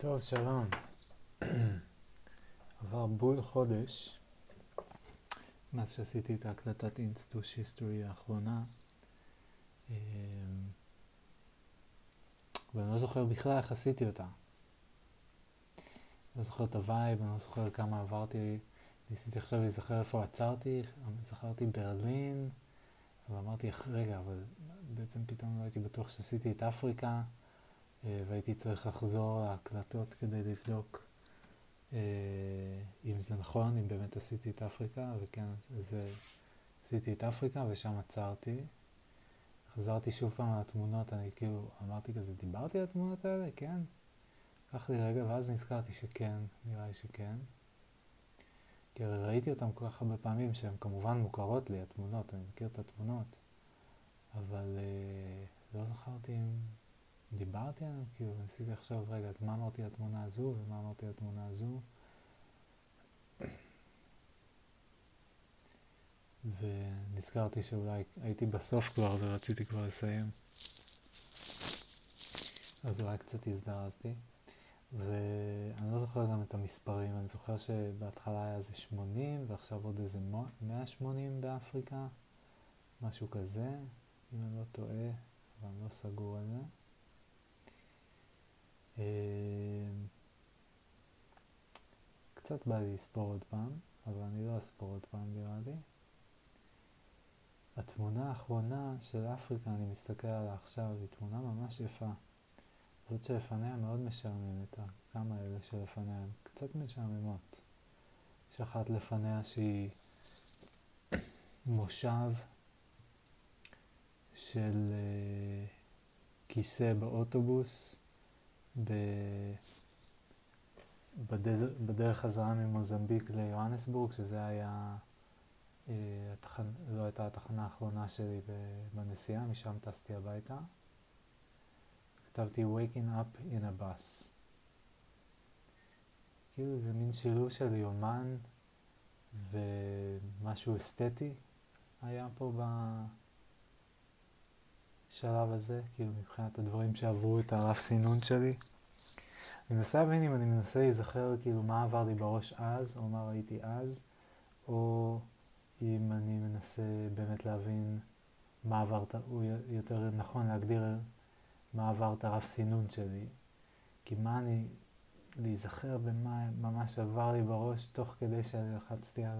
טוב, שלום. עבר בול חודש מאז שעשיתי את ההקלטת אינסטוש history האחרונה. אמ, ואני לא זוכר בכלל איך עשיתי אותה. לא זוכר את ה vibe, אני לא זוכר כמה עברתי, ניסיתי עכשיו להיזכר איפה עצרתי, זכרתי ברלין, ואמרתי, רגע, אבל בעצם פתאום לא הייתי בטוח שעשיתי את אפריקה. אה, והייתי צריך לחזור להקלטות כדי לבדוק אה, אם זה נכון, אם באמת עשיתי את אפריקה, וכן, זה, עשיתי את אפריקה ושם עצרתי. חזרתי שוב פעם לתמונות, אני כאילו אמרתי כזה, דיברתי על התמונות האלה? כן. לקח לי רגע, ואז נזכרתי שכן, נראה לי שכן. כי הרי ראיתי אותם כל כך הרבה פעמים שהן כמובן מוכרות לי, התמונות, אני מכיר את התמונות, אבל אה, לא זכרתי אם דיברתי עליהם, כאילו ניסיתי לחשוב, רגע, אז מה אמרתי לתמונה הזו ומה אמרתי לתמונה הזו? ונזכרתי שאולי הייתי בסוף כבר ורציתי כבר לסיים. אז אולי קצת הזדרזתי. ואני לא זוכר גם את המספרים, אני זוכר שבהתחלה היה איזה 80 ועכשיו עוד איזה 180 באפריקה, משהו כזה, אם אני לא טועה, אבל אני לא סגור על זה. אמ, קצת בא לי לספור עוד פעם, אבל אני לא אספור עוד פעם נראה לי. התמונה האחרונה של אפריקה, אני מסתכל עליה עכשיו, היא תמונה ממש יפה. זאת שלפניה מאוד משעממת, כמה אלה שלפניה הן קצת משעממות. יש אחת לפניה שהיא מושב של uh, כיסא באוטובוס ב... בדז... בדרך חזרה ממוזמביק ליוהנסבורג, שזה היה, אה, התחנ... זו הייתה התחנה האחרונה שלי בנסיעה, משם טסתי הביתה. כתבתי Waking up in a bus. כאילו זה מין שילוב של יומן ומשהו אסתטי היה פה בשלב הזה, כאילו מבחינת הדברים שעברו את הרף סינון שלי. אני מנסה להבין אם אני מנסה להיזכר כאילו מה עבר לי בראש אז, או מה ראיתי אז, או אם אני מנסה באמת להבין מה עברת, או יותר נכון להגדיר מה עבר את הרף סינון שלי. כי מה אני, להיזכר במה ממש עבר לי בראש תוך כדי שלחצתי על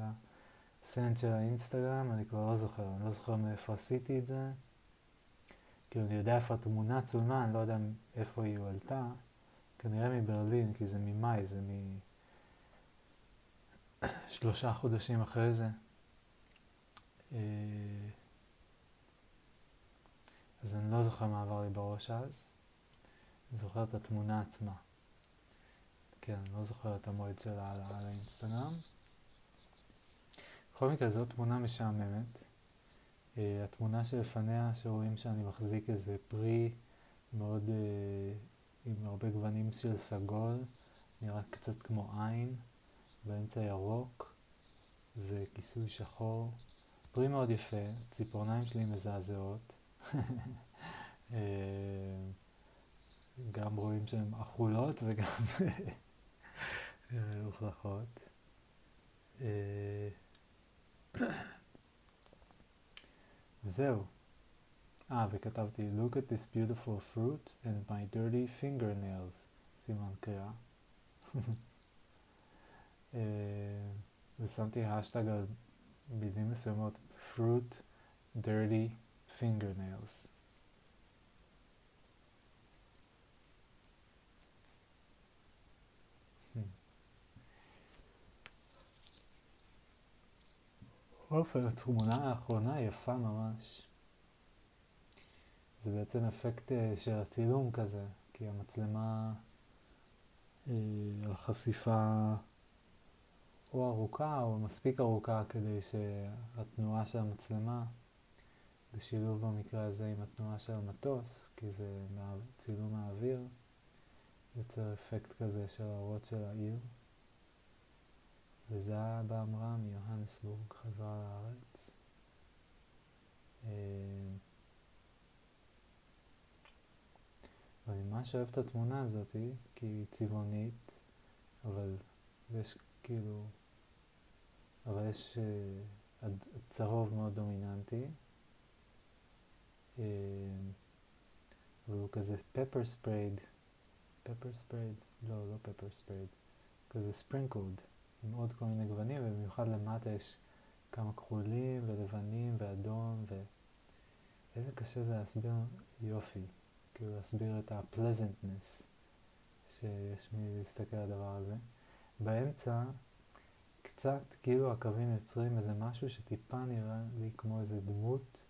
הסנט של האינסטגרם, אני כבר לא זוכר, אני לא זוכר מאיפה עשיתי את זה. כאילו אני יודע איפה התמונה צולמה, אני לא יודע איפה היא הועלתה. כנראה מברלין, כי זה ממאי, זה משלושה חודשים אחרי זה. אה, אז אני לא זוכר מה עבר לי בראש אז. אני זוכר את התמונה עצמה. כן, אני לא זוכר את המועד של העלאה על האינסטגרם. בכל מקרה, זו תמונה משעממת. Uh, התמונה שלפניה, שרואים שאני מחזיק איזה פרי מאוד uh, עם הרבה גוונים של סגול, נראה קצת כמו עין, באמצע ירוק וכיסוי שחור. פרי מאוד יפה, ציפורניים שלי מזעזעות. אה, גם רואים שהן אכולות וגם מלוכלכות. אה, וזהו. אה, וכתבתי Look at this beautiful fruit and my dirty fingernails, סימן קריאה. אה, ושמתי השטג על מילים מסוימות fruit dirty fingernails. אופן, התמונה האחרונה יפה ממש. זה בעצם אפקט אה, של הצילום כזה, כי המצלמה אה, על חשיפה או ארוכה או מספיק ארוכה כדי שהתנועה של המצלמה, בשילוב במקרה הזה עם התנועה של המטוס, כי זה צילום האוויר, יוצר אפקט כזה של האורות של העיר. וזה היה באמרה מיוהנסבורג חזרה לארץ. אה, ואני ממש אוהב את התמונה הזאת, כי היא צבעונית, אבל יש כאילו, אבל יש אה, צהוב מאוד דומיננטי. אה, והוא כזה pepper sprayed, pepper sprayed, לא, לא pepper sprayed, כזה sprinkled, עם עוד כל מיני גוונים, ובמיוחד למטה יש כמה כחולים ולבנים ואדום, ואיזה קשה זה להסביר יופי, כאילו להסביר את ה-pleasantness שיש מי להסתכל על הדבר הזה. באמצע, קצת כאילו הקווים יוצרים איזה משהו שטיפה נראה לי כמו איזה דמות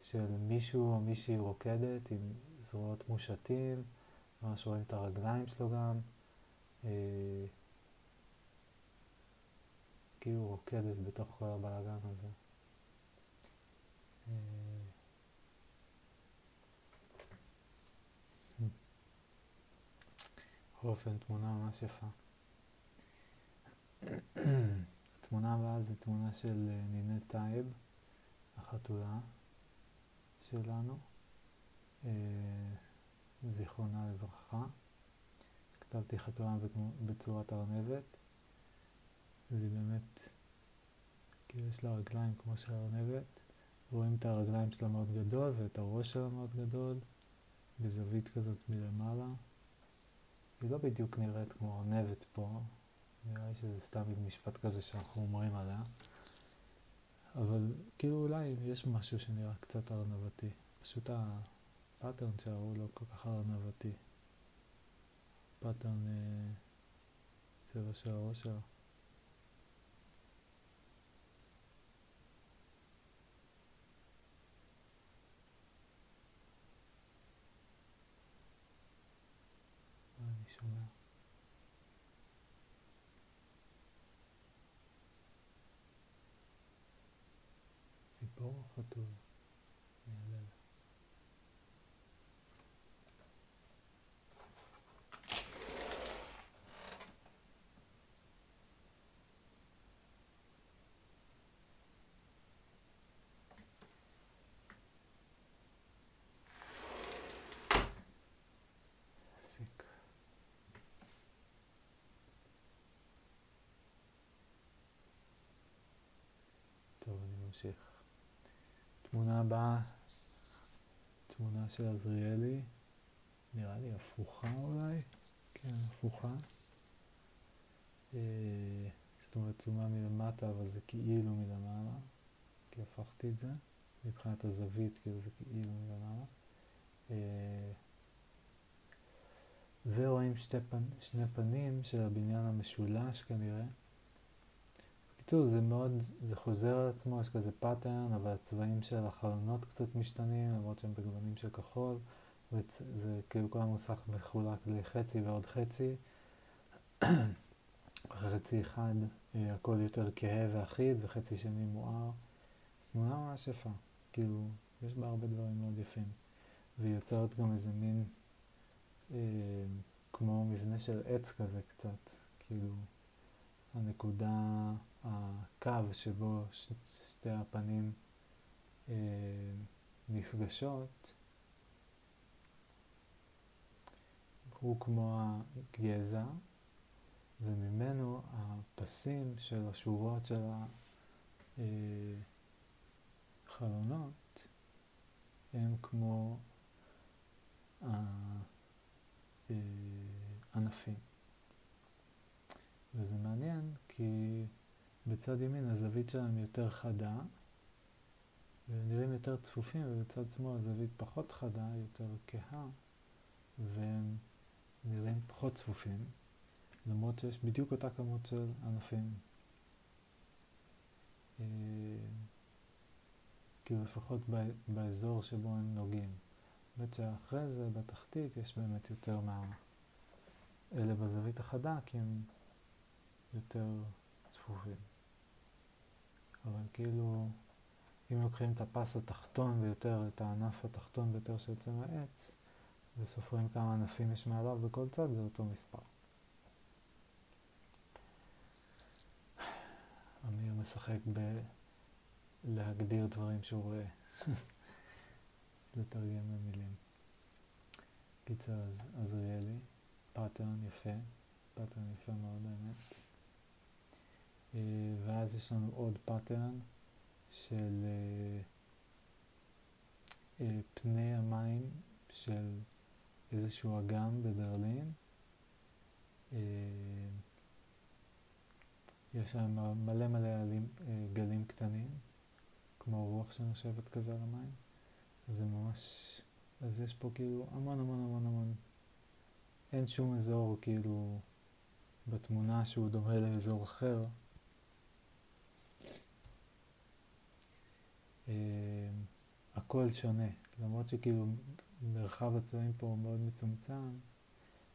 של מישהו או מישהי רוקדת עם זרועות מושתים, ממש רואים את הרגליים שלו גם. כאילו רוקדת בתוך כל הבלאגן הזה. אה, בכל אופן, תמונה ממש יפה. התמונה הבאה זו תמונה של אה, נינט טייב, החתולה שלנו, אה, זיכרונה לברכה. כתבתי חתולה בצורת ארנבת. זה באמת, כאילו יש לה רגליים כמו של ארנבת. רואים את הרגליים שלה מאוד גדול ואת הראש שלה מאוד גדול, בזווית כזאת מלמעלה. היא לא בדיוק נראית כמו ארנבת פה, נראה לי שזה סתם משפט כזה שאנחנו אומרים עליה. אבל כאילו אולי יש משהו שנראה קצת ארנבתי. פשוט ה pattern שלה הוא לא כל כך ארנבתי. pattern אה, צבע של הראש שלה. ממשיך. תמונה הבאה, תמונה של עזריאלי, נראה לי הפוכה אולי, כן, הפוכה. אה, זאת אומרת, תשומה מלמטה, אבל זה כאילו מלמעלה, כי הפכתי את זה. מבחינת הזווית, כאילו זה כאילו מלמעלה. אה, ורואים שתי פנ... שני פנים של הבניין המשולש כנראה. בקיצור, זה מאוד, זה חוזר על עצמו, יש כזה pattern, אבל הצבעים של החלונות קצת משתנים, למרות שהם בגוונים של כחול, וזה כאילו כל המוסך מחולק לחצי ועוד חצי. חצי אחד אה, הכל יותר כהה ואחיד, וחצי שני מואר. תמונה ממש יפה, כאילו, יש בה הרבה דברים מאוד יפים. והיא יוצרת גם איזה מין, אה, כמו מבנה של עץ כזה קצת, כאילו, הנקודה... הקו שבו ש, שתי הפנים אה, נפגשות הוא כמו הגזע וממנו הפסים של השורות של החלונות הם כמו הענפים. וזה מעניין כי בצד ימין הזווית שלהם יותר חדה, והם נראים יותר צפופים, ובצד שמאל הזווית פחות חדה, יותר כהה, והם נראים פחות צפופים, למרות שיש בדיוק אותה כמות של ענפים. אה, כאילו לפחות באזור שבו הם נוגעים. באמת שאחרי זה, בתחתית, יש באמת יותר מה... אלה בזווית החדה, כי הם יותר צפופים. אבל כאילו, אם לוקחים את הפס התחתון ביותר, את הענף התחתון ביותר שיוצא מהעץ, וסופרים כמה ענפים יש מעליו בכל צד, זה אותו מספר. אמיר משחק בלהגדיר דברים שהוא רואה, לתרגם במילים. קיצר, אז עזריאלי, pattern יפה, pattern יפה מאוד באמת. אה, ואז יש לנו עוד pattern של אה, אה, פני המים של איזשהו אגם בברלין. יש שם מלא מלא עלים, גלים קטנים, כמו רוח שנושבת כזה על המים. זה ממש, אז יש פה כאילו המון המון המון המון. אין שום אזור כאילו בתמונה שהוא דומה לאזור אחר. הכל שונה, למרות שכאילו מרחב הצבעים פה הוא מאוד מצומצם,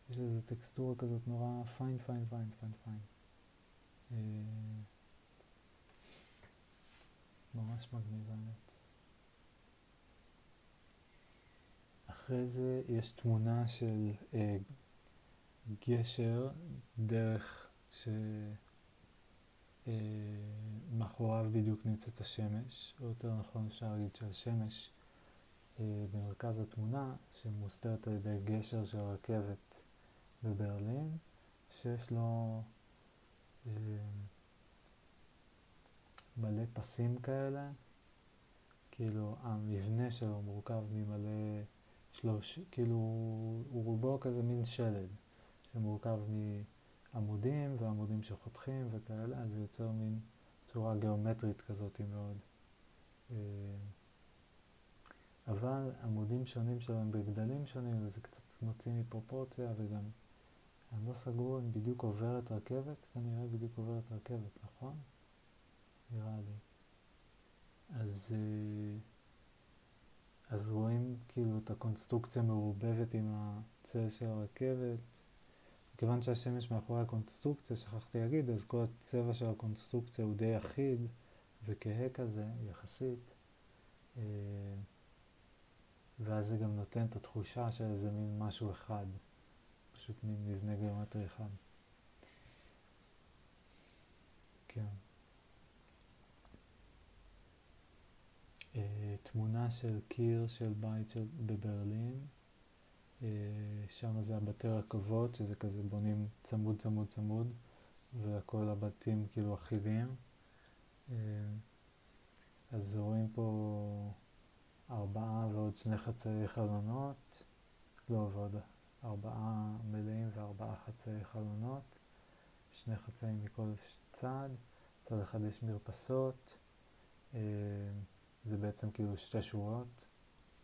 יש איזו טקסטורה כזאת נורא פיין פיין פיין פיין פיין. ממש מגניב האמת. אחרי זה יש תמונה של אה, גשר דרך שמאחוריו אה, בדיוק נמצאת השמש, או יותר נכון אפשר להגיד שהשמש אה, במרכז התמונה, שמוסתרת על ידי גשר של רכבת בברלין, שיש לו אה, מלא פסים כאלה, כאילו המבנה שלו מורכב ממלא שלוש, כאילו הוא רובו כזה מין שלד, שמורכב מעמודים ועמודים שחותכים וכאלה, אז זה יוצר מין צורה גיאומטרית כזאת מאוד. אה, אבל עמודים שונים שלהם בגדלים שונים, וזה קצת מוציא מפרופורציה, וגם אני לא סגור אם בדיוק עוברת רכבת, כנראה בדיוק עוברת רכבת, נכון? נראה לי. אז, אה, אז רואים כאילו את הקונסטרוקציה מעורבבת עם הצל של הרכבת. מכיוון שהשמש מאחורי הקונסטרוקציה, שכחתי להגיד, אז כל הצבע של הקונסטרוקציה הוא די אחיד וכהה כזה, יחסית. אה, ואז זה גם נותן את התחושה של איזה מין משהו אחד, פשוט מין מבנה גיאומטרי אחד. כן. Uh, תמונה של קיר של בית של, בברלין, שם זה הבתי רכבות, שזה כזה בונים צמוד צמוד צמוד, וכל הבתים כאילו אחידים. Uh, אז רואים פה ארבעה ועוד שני חצאי חלונות, לא, ועוד ארבעה מלאים וארבעה חצאי חלונות, שני חצאים מכל צד, צד אחד יש מרפסות, זה בעצם כאילו שתי שורות,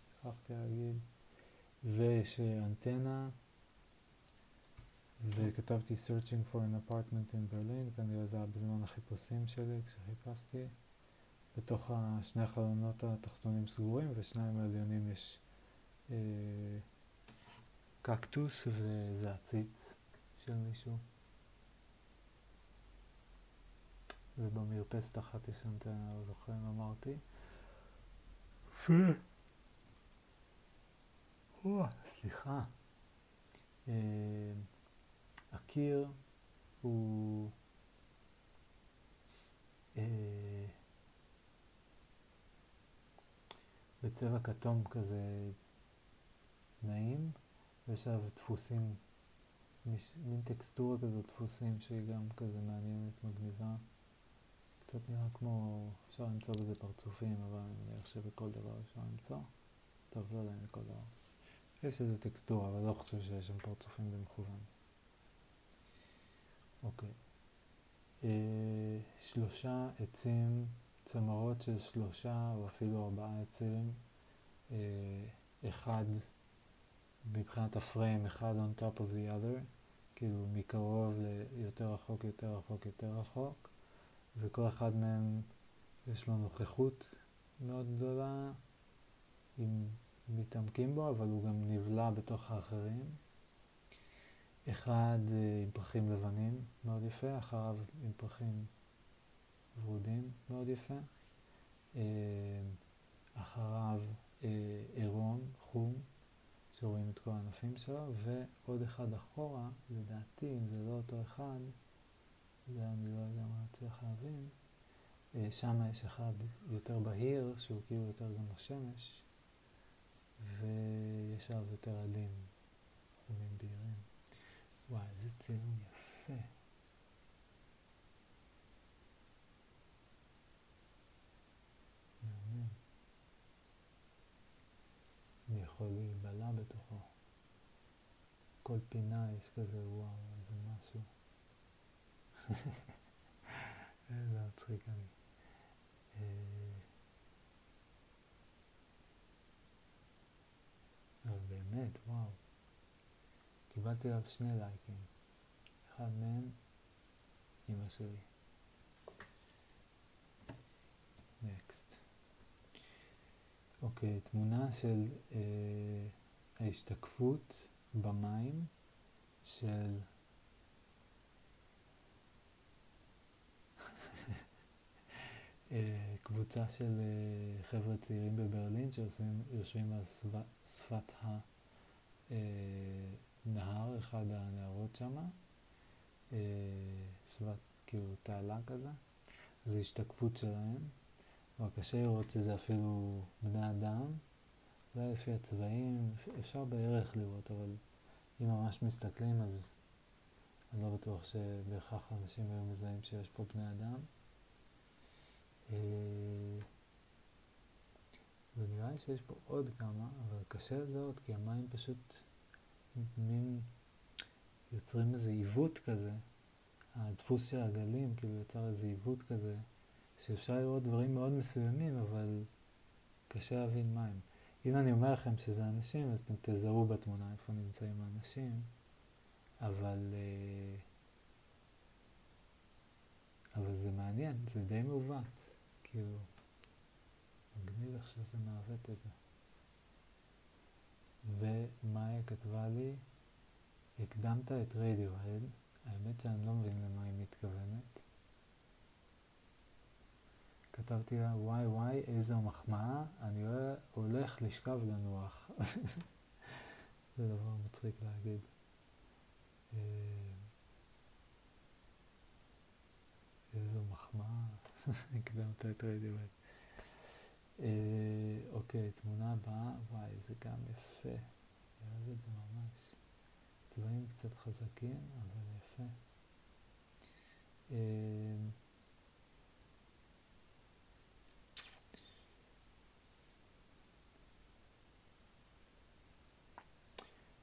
שכחתי להגיד, ויש אנטנה, וכתבתי searching for an apartment in Berlin, כנראה זה היה בזמן החיפושים שלי כשחיפשתי. בתוך שני החלונות התחתונים סגורים, ושניים העליונים יש אה, קקטוס וזה עציץ של מישהו. ובמרפסת אחת יש אנטנה, לא זוכר אם אמרתי. סליחה. אה, הקיר הוא אה, בצבע כתום כזה נעים, ויש עליו דפוסים, מין טקסטורה כזאת, דפוסים שהיא גם כזה מעניינת, מגניבה. קצת נראה כמו, אפשר למצוא בזה פרצופים, אבל אני מניח שבכל דבר אפשר למצוא. טוב, לא יודע אם בכל דבר. יש איזה טקסטורה, אבל לא חושב שיש שם פרצופים במכוון. אוקיי. אה, שלושה עצים, צמרות של שלושה או אפילו ארבעה עצים. אה, אחד מבחינת הפריים, אחד on top of the other, כאילו מקרוב ליותר רחוק, יותר רחוק, יותר רחוק. וכל אחד מהם יש לו נוכחות מאוד גדולה, אם מתעמקים בו, אבל הוא גם נבלע בתוך האחרים. אחד אה, עם פרחים לבנים, מאוד יפה, אחריו עם פרחים ורודים, מאוד יפה. אה, אחריו אה, עירום, חום, שרואים את כל הענפים שלו, ועוד אחד אחורה, לדעתי, אם זה לא אותו אחד, זה אני לא יודע מה צריך להבין. שם יש אחד יותר בהיר, שהוא כאילו יותר גם לשמש, ויש עליו יותר עלים. חומים בהירים. וואי, איזה צילום יפה. אני יכול להיבלע בתוכו. כל פינה יש כזה וואו, איזה משהו. איזה מצחיק אני. אבל באמת, וואו. קיבלתי עליו שני לייקים. אחד מהם, אמא שלי. נקסט. אוקיי, תמונה של אה, ההשתקפות במים של קבוצה של אה, חבר'ה צעירים בברלין שיושבים על שפת הנהר, אה, אחד הנהרות שם, שפת כאילו תעלה כזה, זו השתקפות שלהם, אבל קשה לראות שזה אפילו בני אדם, אולי לפי הצבעים, אפשר בערך לראות, אבל אם ממש מסתכלים אז אני לא בטוח שבהכרח אנשים היו מזהים שיש פה בני אדם. אה, ונראה לי שיש פה עוד כמה, אבל קשה לזהות כי המים פשוט מין יוצרים איזה עיוות כזה. הדפוס של הגלים כאילו יצר איזה עיוות כזה, שאפשר לראות דברים מאוד מסוימים, אבל קשה להבין מה הם. אם אני אומר לכם שזה אנשים, אז אתם תזהו בתמונה איפה נמצאים האנשים, אבל, אה, אבל זה מעניין, זה די מעוות. כאילו, מגניב איך שזה מעוות את זה. ומאיה כתבה לי, הקדמת את רדיוהד, האמת שאני לא מבין למה היא מתכוונת. כתבתי לה, וואי וואי, איזו מחמאה, אני הולך לשכב לנוח. זה דבר מצחיק להגיד. אה, איזו מחמאה. הקדמת את רדיואט. אה, אוקיי, תמונה הבאה, וואי, זה גם יפה. אני אוהב את זה ממש. צבעים קצת חזקים, אבל יפה. אה,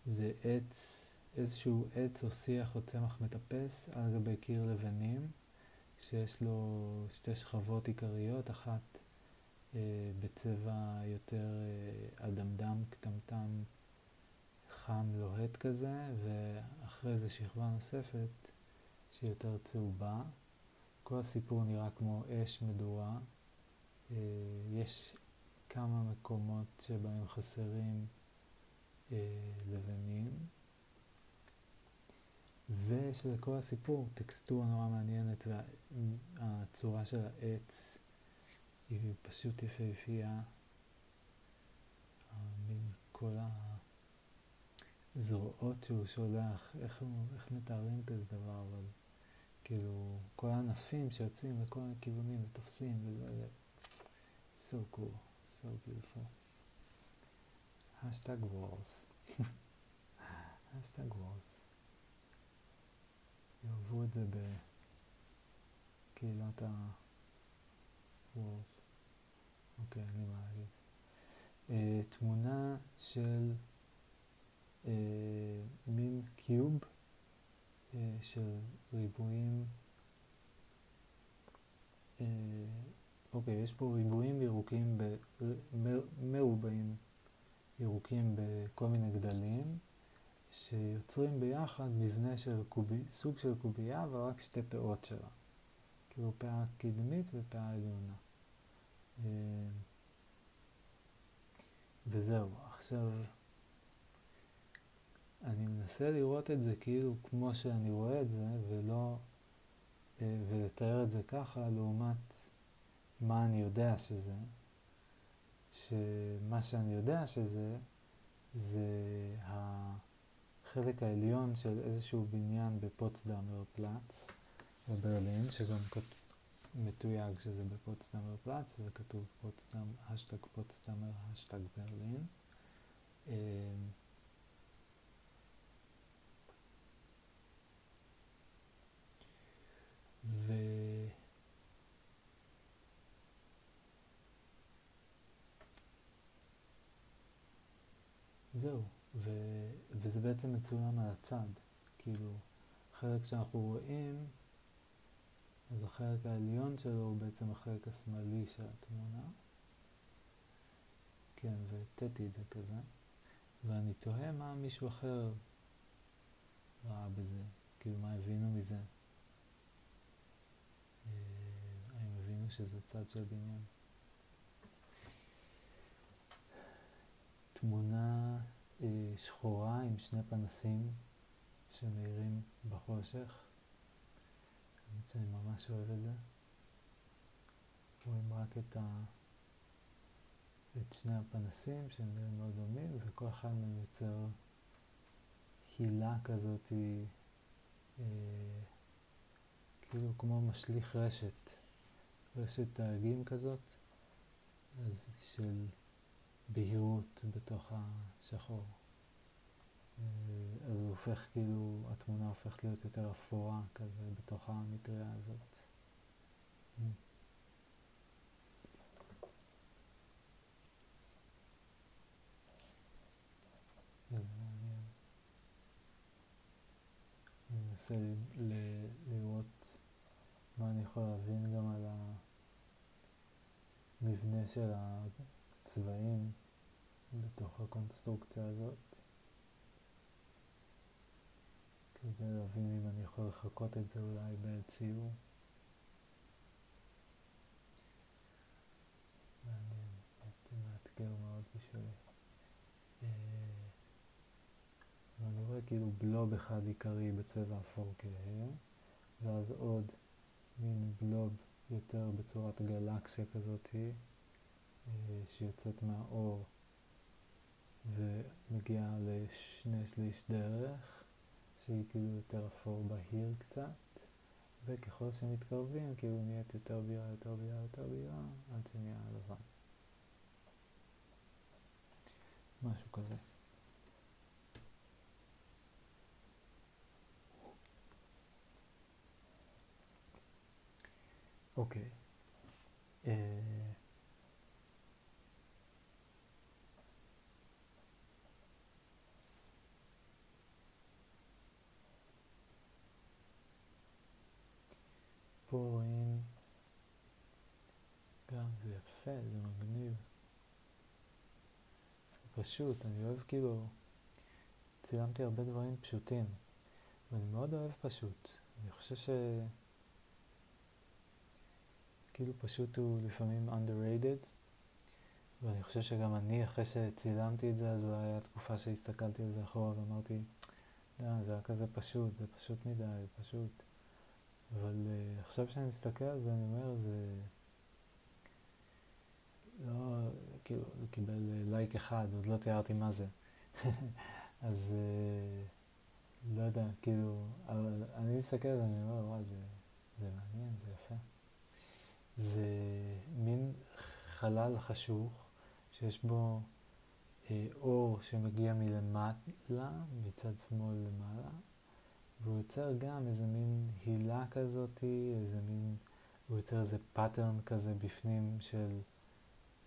זה עץ, איזשהו עץ או שיח או צמח מטפס על גבי קיר לבנים. שיש לו שתי שכבות עיקריות, אחת אה, בצבע יותר אה, אדמדם, קטמטם, חם, לוהט כזה, ואחרי זה שכבה נוספת שהיא יותר צהובה. כל הסיפור נראה כמו אש מדורה. אה, יש כמה מקומות שבהם חסרים אה, לבנים. ויש לזה כל הסיפור, טקסטורה נורא מעניינת, והצורה של העץ היא פשוט יפהפייה. מין כל הזרועות שהוא שולח, איך, איך מתארים כזה דבר, אבל כאילו כל הענפים שיוצאים לכל מיני כיוונים ותופסים וזה, so cool, so beautiful. האשטג Wars. האשטג Wars. יאהבו את זה בקהילת ה-Wars. אוקיי, אני מעליב. אה, תמונה של אה, מין cube אה, של ריבועים. אה, אוקיי, יש פה ריבועים ירוקים, ב, מרובעים ירוקים בכל מיני גדלים. שיוצרים ביחד מבנה של קובי, סוג של קובייה, אבל רק שתי פאות שלה. כאילו פאה קדמית ופאה עליונה. אה, וזהו, עכשיו אני מנסה לראות את זה כאילו כמו שאני רואה את זה, ולא, אה, ולתאר את זה ככה לעומת מה אני יודע שזה, שמה שאני יודע שזה, זה ה... החלק העליון של איזשהו בניין בפוצדמר פלאץ בברלין, שגם מתויג שזה בפוצדמר פלאץ, וכתוב פוצדם, האשטג פוצדמר, האשטג ברלין. אמ, ו... זהו, ו... וזה בעצם מצולם על הצד, כאילו, החלק שאנחנו רואים, אז החלק העליון שלו הוא בעצם החלק השמאלי של התמונה. כן, והטאתי את זה כזה, ואני תוהה מה מישהו אחר ראה בזה, כאילו מה הבינו מזה. אה, האם הבינו שזה צד של בניין? תמונה שחורה עם שני פנסים שמאירים בחושך. האמת שאני ממש אוהב את זה. רואים רק את, ה... את שני הפנסים שהם נראים מאוד דומים, וכל אחד מהם יוצר הילה כזאת, אה, כאילו כמו משליך רשת, רשת תאגים כזאת, אז של בהירות בתוך השחור. אה, אז הוא הופך כאילו, התמונה הופכת להיות יותר אפורה כזה בתוך המטריה הזאת. Mm. אני מנסה לראות מה אני יכול להבין גם על המבנה של הצבעים בתוך הקונסטרוקציה הזאת. כדי להבין אם אני יכול לחכות את זה אולי בציור. מעניין, זה מאתגר מאוד בשבילי. אה, ואני רואה כאילו בלוב אחד עיקרי בצבע אפור כהה, ואז עוד מין בלוב יותר בצורת גלקסיה כזאתי, שיוצאת מהאור ומגיעה לשני שליש דרך. שהיא כאילו יותר אפור בהיר קצת, וככל שמתקרבים כאילו נהיית יותר בהירה, יותר בהירה, יותר בהירה, עד שנהיה לבן. משהו כזה. אוקיי. Okay. אה, פה רואים גם זה יפה, זה מגניב. זה פשוט, אני אוהב כאילו, צילמתי הרבה דברים פשוטים, ואני מאוד אוהב פשוט. אני חושב ש... כאילו פשוט הוא לפעמים underrated, ואני חושב שגם אני, אחרי שצילמתי את זה, אז אולי היה תקופה שהסתכלתי על זה אחורה ואמרתי, לא, זה היה כזה פשוט, זה פשוט מדי, פשוט. אבל uh, עכשיו שאני מסתכל על זה, אני אומר, זה לא, כאילו, זה קיבל uh, לייק אחד, עוד לא תיארתי מה זה. אז uh, לא יודע, כאילו, אבל אני מסתכל על זה, אני אומר, וואי, זה, זה מעניין, זה יפה. זה מין חלל חשוך, שיש בו אה, אור שמגיע מלמטה, מצד שמאל למעלה, והוא יוצר גם איזה מין הילה כזאת, איזה מין, הוא יוצר איזה pattern כזה בפנים של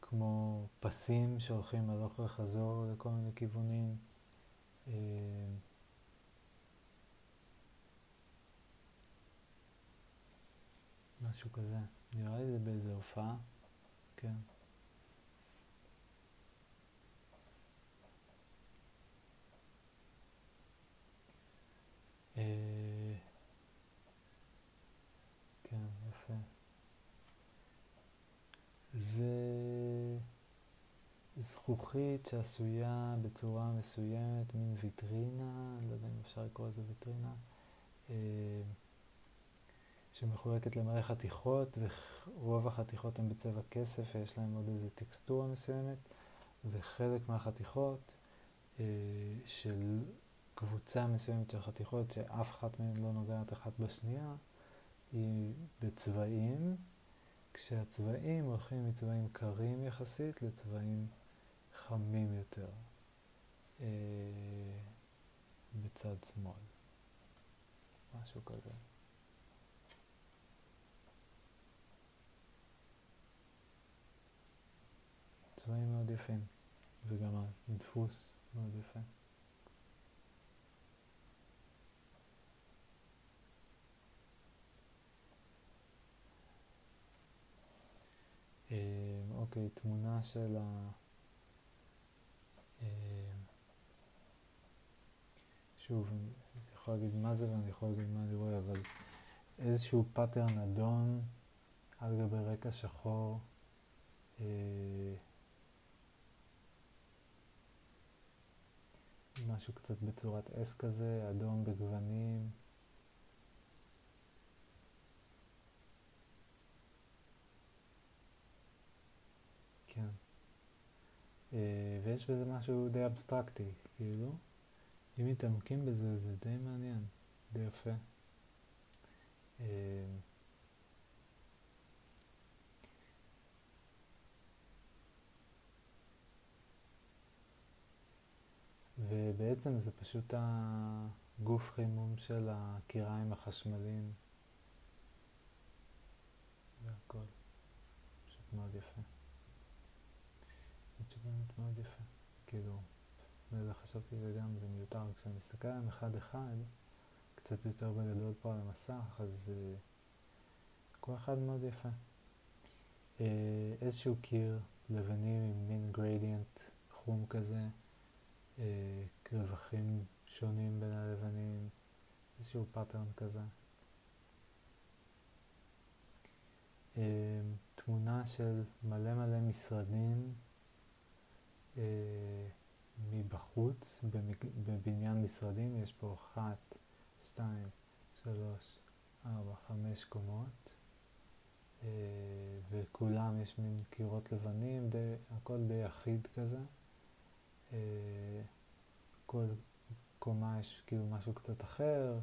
כמו פסים שהולכים הלוך וחזור לכל מיני כיוונים. אה, משהו כזה. נראה לי זה באיזה הופעה, כן. כן, יפה. זה זכוכית שעשויה בצורה מסוימת, מין ויטרינה, לא יודע אם אפשר לקרוא לזה ויטרינה, אה, שמחולקת למלא חתיכות, ורוב החתיכות הן בצבע כסף ויש להן עוד איזו טקסטורה מסוימת, וחלק מהחתיכות אה, של קבוצה מסוימת של חתיכות שאף אחת מהן לא נוגעת אחת בשנייה, היא בצבעים, כשהצבעים הולכים מצבעים קרים יחסית לצבעים חמים יותר אה, בצד שמאל. משהו כזה. צבעים מאוד יפים. וגם הדפוס מאוד יפה. אוקיי, תמונה של ה... אה, שוב, אני יכול להגיד מה זה ואני יכול להגיד מה אני רואה, אבל איזשהו pattern אדום על גבי רקע שחור. אה, משהו קצת בצורת S כזה, אדום בגוונים. כן. אה, ויש בזה משהו די אבסטרקטי, כאילו. אם מתעמקים בזה, זה די מעניין, די יפה. אה, ובעצם זה פשוט הגוף חימום של הקיריים החשמליים. זה הכל. פשוט מאוד יפה. זה באמת מאוד יפה. כאילו, וזה חשבתי זה גם, זה מיותר. כשאני מסתכל עליהם אחד אחד, קצת יותר בגדול פה על המסך, אז uh, כל אחד מאוד יפה. Uh, איזשהו קיר לבנים עם מין גרדיאנט חום כזה. אה, רווחים שונים בין הלבנים, איזשהו pattern כזה. אה, תמונה של מלא מלא משרדים אה, מבחוץ, בבניין משרדים, יש פה אחת, שתיים, שלוש, ארבע, חמש קומות, וכולם יש מין קירות לבנים, די, הכל די אחיד כזה. אה, כל קומה יש כאילו משהו קצת אחר,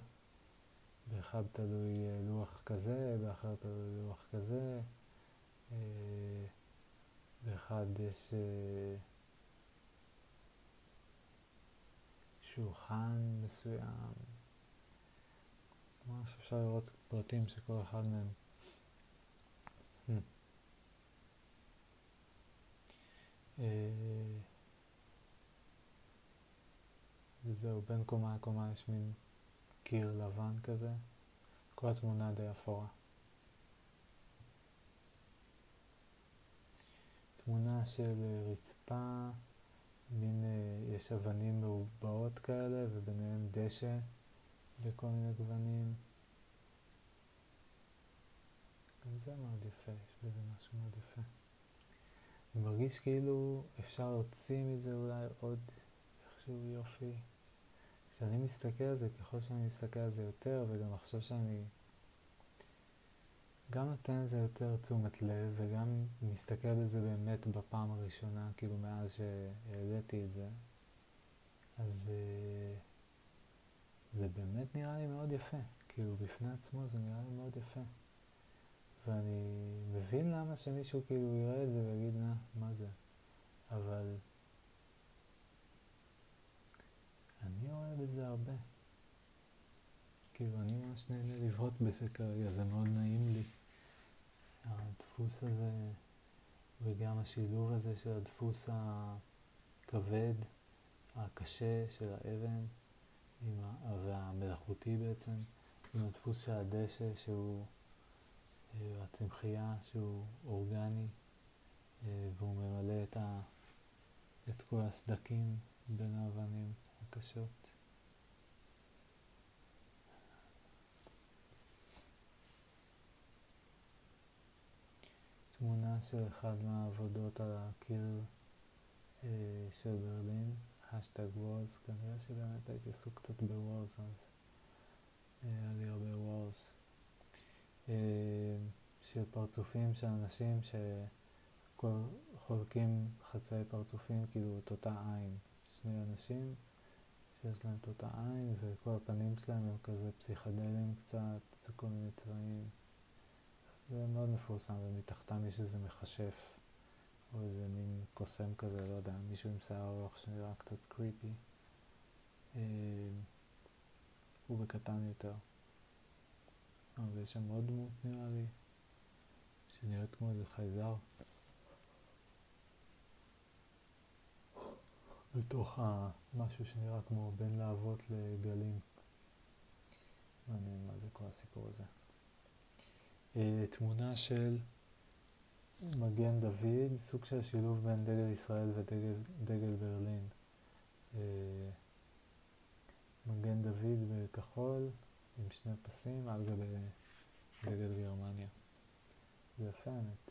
באחד תלוי אה, לוח כזה, באחר תלוי לוח כזה, אה, באחד יש שולחן מסוים, ממש אפשר לראות פרטים של כל אחד מהם. Hmm. וזהו, בין קומה לקומה יש מין קיר לבן כזה, כל התמונה די אפורה. תמונה של אה, רצפה, מין, אה, יש אבנים מרובעות כאלה וביניהם דשא בכל מיני גוונים. גם זה מאוד יפה, יש בזה משהו מאוד יפה. אני מרגיש כאילו אפשר להוציא מזה אולי עוד איכשהו יופי. כשאני מסתכל על זה, ככל שאני מסתכל על זה יותר, וגם עכשיו שאני גם נותן לזה יותר תשומת לב, וגם מסתכל בזה באמת בפעם הראשונה, כאילו מאז שהעליתי את זה, אז uh, זה באמת נראה לי מאוד יפה. כאילו בפני עצמו זה נראה לי מאוד יפה. ואני מבין למה שמישהו כאילו יראה את זה ויגיד, נא, מה זה? אבל אני רואה בזה הרבה. כאילו, אני ממש נהנה לבהות בזה כרגע, זה מאוד נעים לי. הדפוס הזה, וגם השילוב הזה של הדפוס הכבד, הקשה של האבן, ה... והמלאכותי בעצם, עם הדפוס של הדשא שהוא, אה, הצמחייה שהוא אורגני, אה, והוא ממלא את, ה... את כל הסדקים בין האבנים. הקשות. תמונה של אחד מהעבודות על הקיר אה, של ברלין, השטג וורס, כנראה שבאמת הייתי עסוק קצת בוורס אז אה, היה לי הרבה וורס. אה, של פרצופים של אנשים שחולקים חצי פרצופים, כאילו את אותה עין. שני אנשים שיש להם את אותה עין, וכל הפנים שלהם הם כזה פסיכדלים קצת, זה כל מיני צבעים. זה מאוד מפורסם, ומתחתם יש איזה מכשף, או איזה מין קוסם כזה, לא יודע, מישהו עם שיער ארוך שנראה קצת קריפי. אה, הוא בקטן יותר. אבל יש שם עוד דמות נראה לי, שנראית כמו איזה חייזר. בתוך משהו שנראה כמו בין להבות לגלים. מעניין מה זה כל הסיפור הזה. אה, תמונה של מגן דוד, סוג של שילוב בין דגל ישראל ודגל ברלין. אה, מגן דוד בכחול עם שני פסים על גבי דגל גרמניה. זה יפה האמת.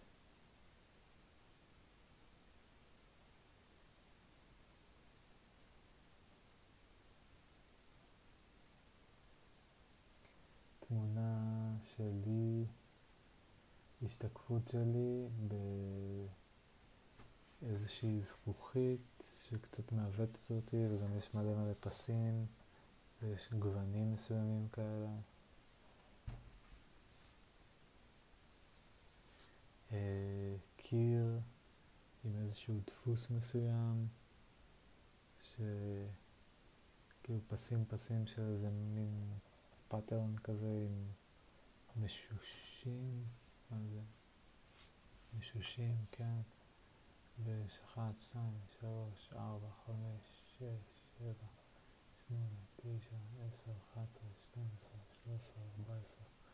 תמונה שלי, השתקפות שלי באיזושהי זכוכית שקצת מעוותת אותי וגם יש מלא מלא פסים ויש גוונים מסוימים כאלה. אה, קיר עם איזשהו דפוס מסוים, שכאילו פסים פסים של איזה מין pattern כזה עם משושים, מה זה? מישושים, כן? ויש 1, 2, 3, 4, 5, 6, 7, 8, 9, 10, 11, 12, 13, 14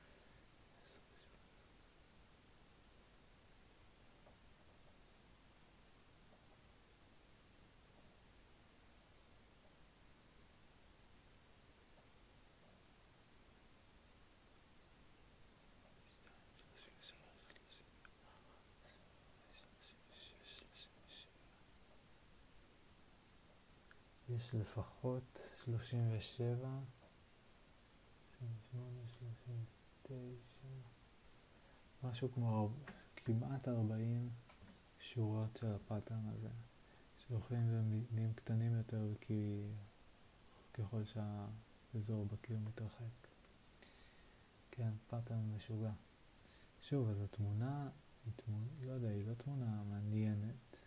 יש לפחות 37, 38, 39, משהו כמו כמעט 40 שורות של ה pattern הזה, שהולכים ונהיים קטנים יותר כי ככל שהאזור בקיר מתרחק. כן, pattern משוגע. שוב, אז התמונה היא תמונה, לא יודע, היא לא תמונה מעניינת.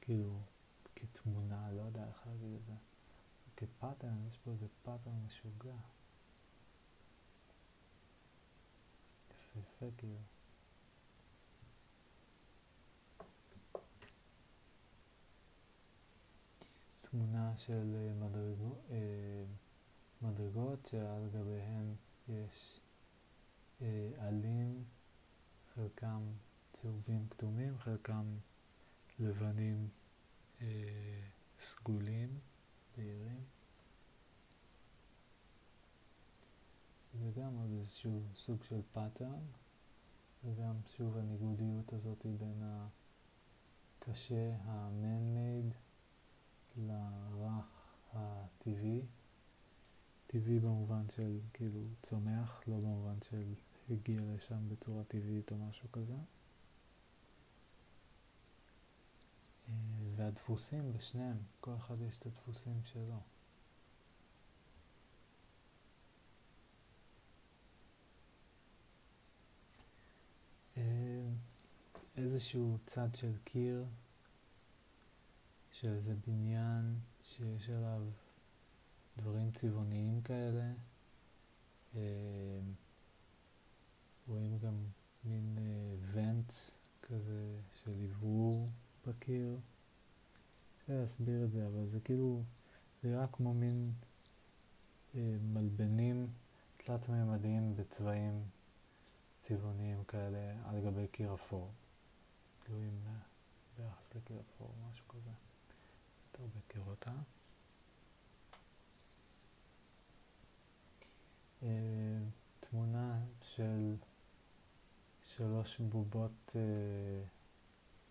כאילו, כתמונה, לא יודע איך להגיד את זה. כ pattern, יש פה איזה pattern משוגע. יפהפה כאילו. תמונה של אה, מדרגו, אה, מדרגות שעל גביהן יש אה, עלים, חלקם צהובים כתומים, חלקם לבנים אה, סגולים, בהירים. זה גם עוד איזשהו סוג של pattern, וגם שוב הניגודיות הזאת בין הקשה, ה-man-made, לרך הטבעי. טבעי במובן של כאילו צומח, לא במובן של הגיע לשם בצורה טבעית או משהו כזה. והדפוסים בשניהם, כל אחד יש את הדפוסים שלו. אה, איזשהו צד של קיר, של איזה בניין שיש עליו דברים צבעוניים כאלה. אה, רואים גם מין ונטס אה, כזה של עברור בקיר. קשה להסביר את זה, אבל זה כאילו, זה נראה כמו מין אה, מלבנים תלת-ממדיים בצבעים צבעוניים כאלה על גבי קיר אפור. תלויים ביחס לקיר אפור, משהו כזה. יותר בקירות, אה? אה, תמונה של שלוש בובות אה,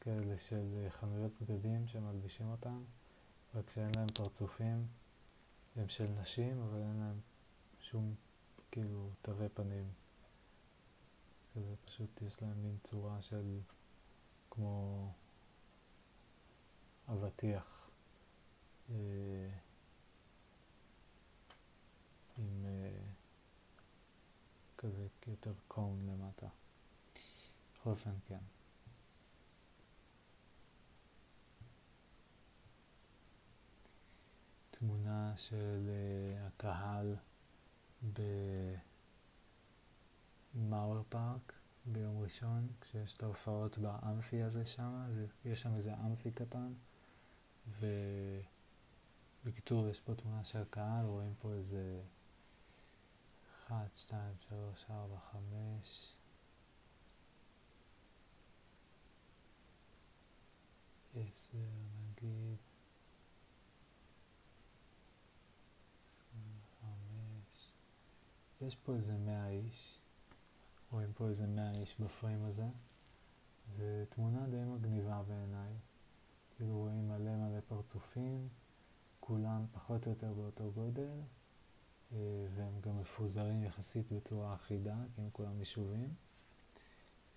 כאלה של אה, חנויות בגדים שמלבישים אותם, רק שאין להם פרצופים, הם של נשים, אבל אין להם שום כאילו תווי פנים. כזה פשוט יש להם מין צורה של כמו אבטיח אה, עם אה, כזה יותר קון למטה. בכל אופן כן. תמונה של uh, הקהל במאואר פארק ביום ראשון, כשיש את ההופעות באמפי הזה שם, יש שם איזה אמפי קטן, ובקיצור, יש פה תמונה של קהל, רואים פה איזה 1, 2, 3, 4, 5, עשר, נגיד, יש פה איזה מאה איש, רואים פה איזה מאה איש בפריים הזה. זו תמונה די מגניבה בעיניי. כאילו רואים מלא מלא פרצופים, כולם פחות או יותר באותו גודל, אה, והם גם מפוזרים יחסית בצורה אחידה, כי הם כולם יישובים.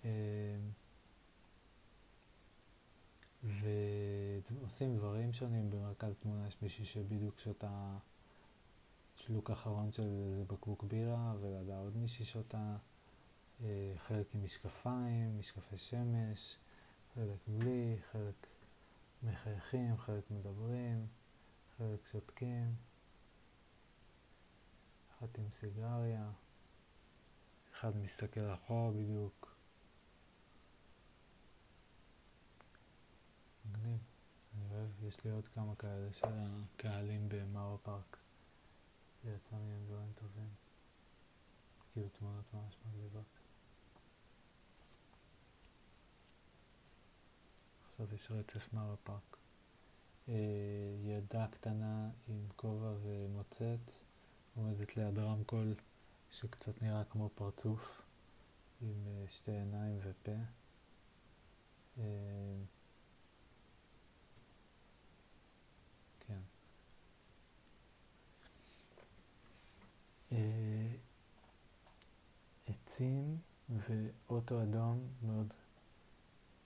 אה, ועושים דברים שונים, במרכז תמונה יש מישהי שבדיוק שותה שלוק אחרון של איזה בקבוק בירה, ולידה עוד מישהי שותה, אה, חלק עם משקפיים, משקפי שמש, חלק בלי, חלק מחייכים, חלק מדברים, חלק שותקים, אחת עם סיגריה, אחד מסתכל אחורה בדיוק. מגניב, אני אוהב, יש לי עוד כמה כאלה של הקהלים במאור פארק. זה יצא מהם דברים טובים. כאילו תמונות ממש מגניבות. עכשיו יש רצף מאור פארק. אה, ילדה קטנה עם כובע ומוצץ עומדת ליד רמקול שקצת נראה כמו פרצוף עם אה, שתי עיניים ופה. אה, כן. עצים ואוטו אדום מאוד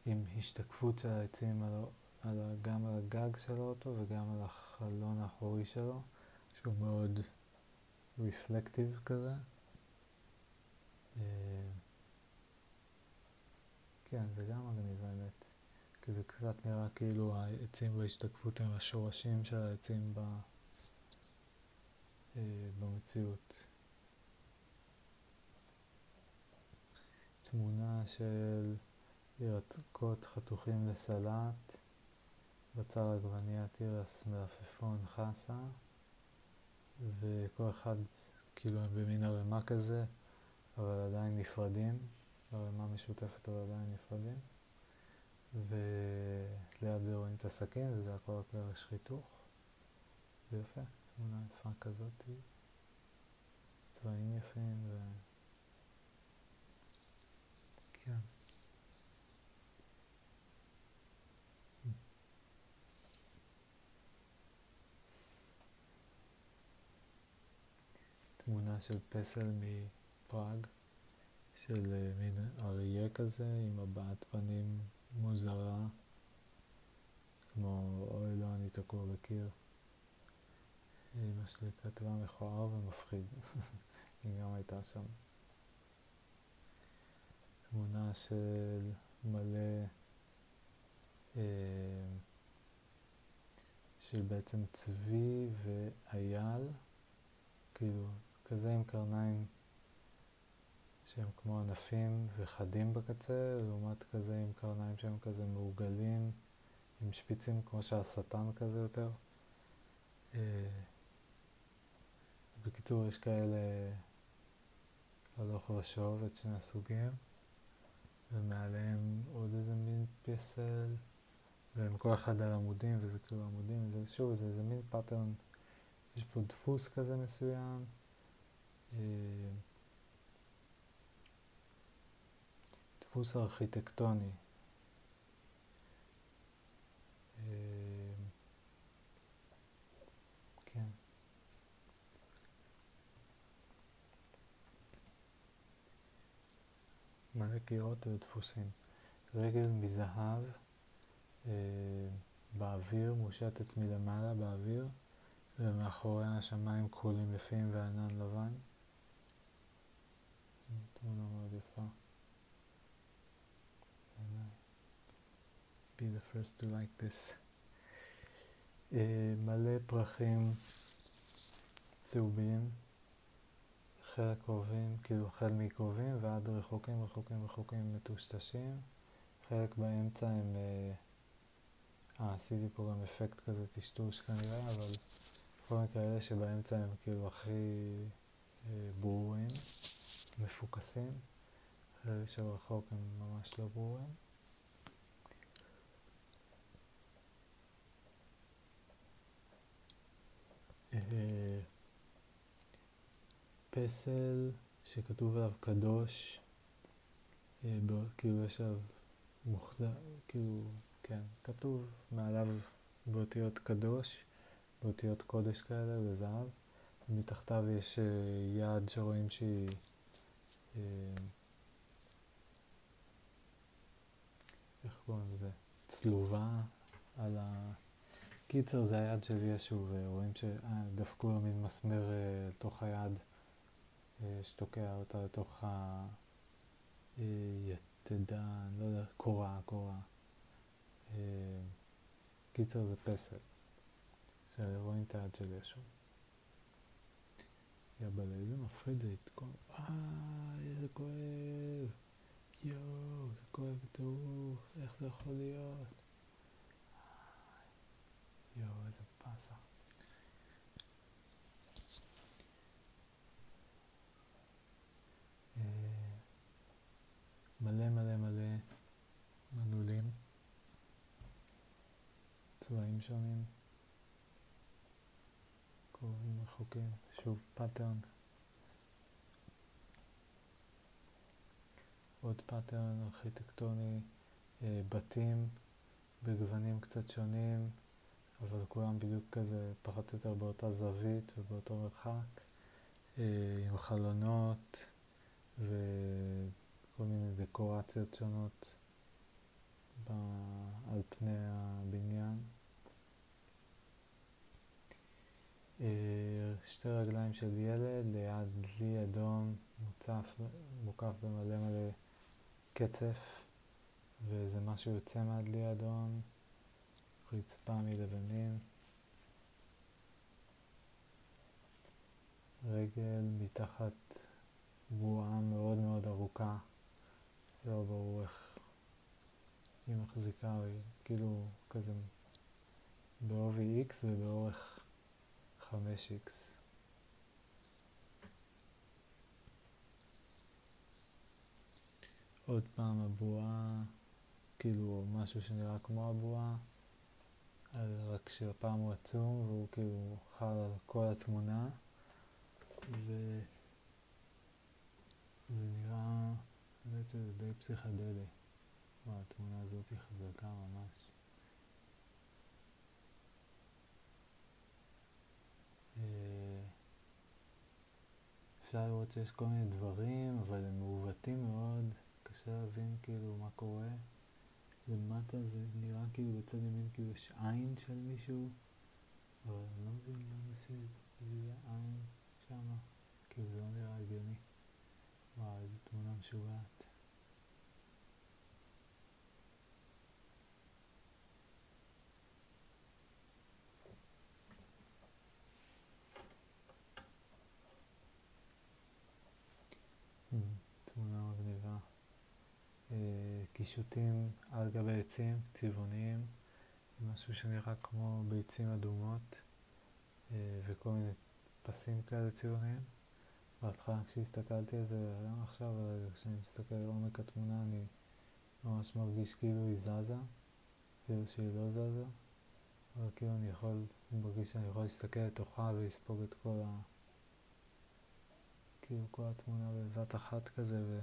עם השתקפות של העצים על, על, גם על הגג של האוטו וגם על החלון האחורי שלו, שהוא מאוד רפלקטיב כזה. אה, כן, זה גם מגניב האמת, כי זה קצת נראה כאילו העצים בהשתקפות הם השורשים של העצים ב, אה, במציאות. תמונה של ירקות חתוכים לסלט, בצר עגבנייה תירס מלפפון חסה, וכל אחד כאילו הם במין ערימה כזה, אבל עדיין נפרדים, ערימה משותפת אבל עדיין נפרדים, וליד זה רואים את הסכין וזה הכל קרש חיתוך, זה יפה, תמונה יפה כזאת, צבעים יפים ו... תמונה של פסל מפראג, של אה, מין אריה כזה, עם הבעת פנים מוזרה, כמו אוי לא, אני תקוע בקיר. אמא שלי כתבה מכוער ומפחיד, היא גם הייתה שם. תמונה של מלא, אה, של בעצם צבי ואייל, כאילו כזה עם קרניים שהם כמו ענפים וחדים בקצה, לעומת כזה עם קרניים שהם כזה מעוגלים, עם שפיצים כמו שהשטן כזה יותר. אה, בקיצור, יש כאלה הלוך ושוב את שני הסוגים, ומעליהם עוד איזה מין פסל, והם כל אחד על עמודים, וזה כאילו עמודים, זה שוב, זה איזה מין pattern, יש פה דפוס כזה מסוים. אה, דפוס ארכיטקטוני. אה, כן. מלא קירות ודפוסים. רגל מזהב אה, באוויר, מושטת מלמעלה באוויר, ומאחוריה השמיים כחולים לפים וענן לבן. תמונה מאוד יפה. be the first to like this. Uh, מלא פרחים צהובים, חלק קרובים, כאילו החל מקרובים ועד רחוקים, רחוקים, רחוקים מטושטשים. חלק באמצע הם uh, אה, עשיתי פה גם אפקט כזה טשטוש כנראה, אבל בכל מקרה אלה שבאמצע הם כאילו הכי אה, ברורים, מפוקסים, אלה שרחוק הם ממש לא ברורים. אה, פסל שכתוב עליו קדוש, אה, כאילו יש עליו מוחזר, כאילו, כן, כתוב מעליו באותיות קדוש, באותיות קודש כאלה בזהב, ומתחתיו יש אה, יד שרואים שהיא איך קוראים לזה? צלובה על ה... קיצר זה היד של ישו, ורואים שדפקו לו מין מסמר לתוך היד. שתוקע אותה לתוך היתדה, אני לא יודע, קורה, קורה. קיצר זה פסל, שרואים את היד של ישו. יאבאלה, איזה מפחיד איי, איזה כואב, יואו, זה כואב בטירוף, איך זה יכול להיות? יואו, איזה פאסה. מלא מלא מלא מנעולים, צבעים שונים, קרובים רחוקים, שוב pattern, עוד pattern ארכיטקטוני, אה, בתים בגוונים קצת שונים, אבל כולם בדיוק כזה פחות או יותר באותה זווית ובאותו מרחק, אה, עם חלונות ו... כל מיני דקורציות שונות. על פני הבניין. אה, שתי רגליים של ילד ליד דלי אדום מוצף, מוקף במלא מלא קצף וזה משהו יוצא מהדלי האדום, רצפה מלבנים, רגל מתחת בועה מאוד מאוד ארוכה לא ברור איך היא מחזיקה, היא כאילו כזה בעובי x ובאורך 5x. עוד פעם הבועה, כאילו משהו שנראה כמו הבועה, רק שהפעם הוא עצום והוא כאילו חל על כל התמונה וזה נראה האמת שזה די פסיכדלי. התמונה הזאת חזקה ממש. אפשר לראות שיש כל מיני דברים, אבל הם מעוותים מאוד, קשה להבין כאילו מה קורה. למטה זה נראה כאילו בצד ימין כאילו יש עין של מישהו, אבל אני לא מבין למה שזה יהיה עין שמה, כאילו זה לא נראה הגיוני. וואו, איזה תמונה משוגעת. תמונה מגניבה. אה, קישוטים על גבי עצים צבעוניים, משהו שנראה כמו ביצים אדומות אה, וכל מיני פסים כאלה צבעוניים. בהתחלה כשהסתכלתי על זה, גם עכשיו, כשאני מסתכל על עומק התמונה, אני ממש מרגיש כאילו היא זזה, כאילו שהיא לא זזה, אבל כאילו אני יכול, אני מרגיש שאני יכול להסתכל לתוכה ולספוג את כל ה... כאילו כל התמונה בבת אחת כזה, ו...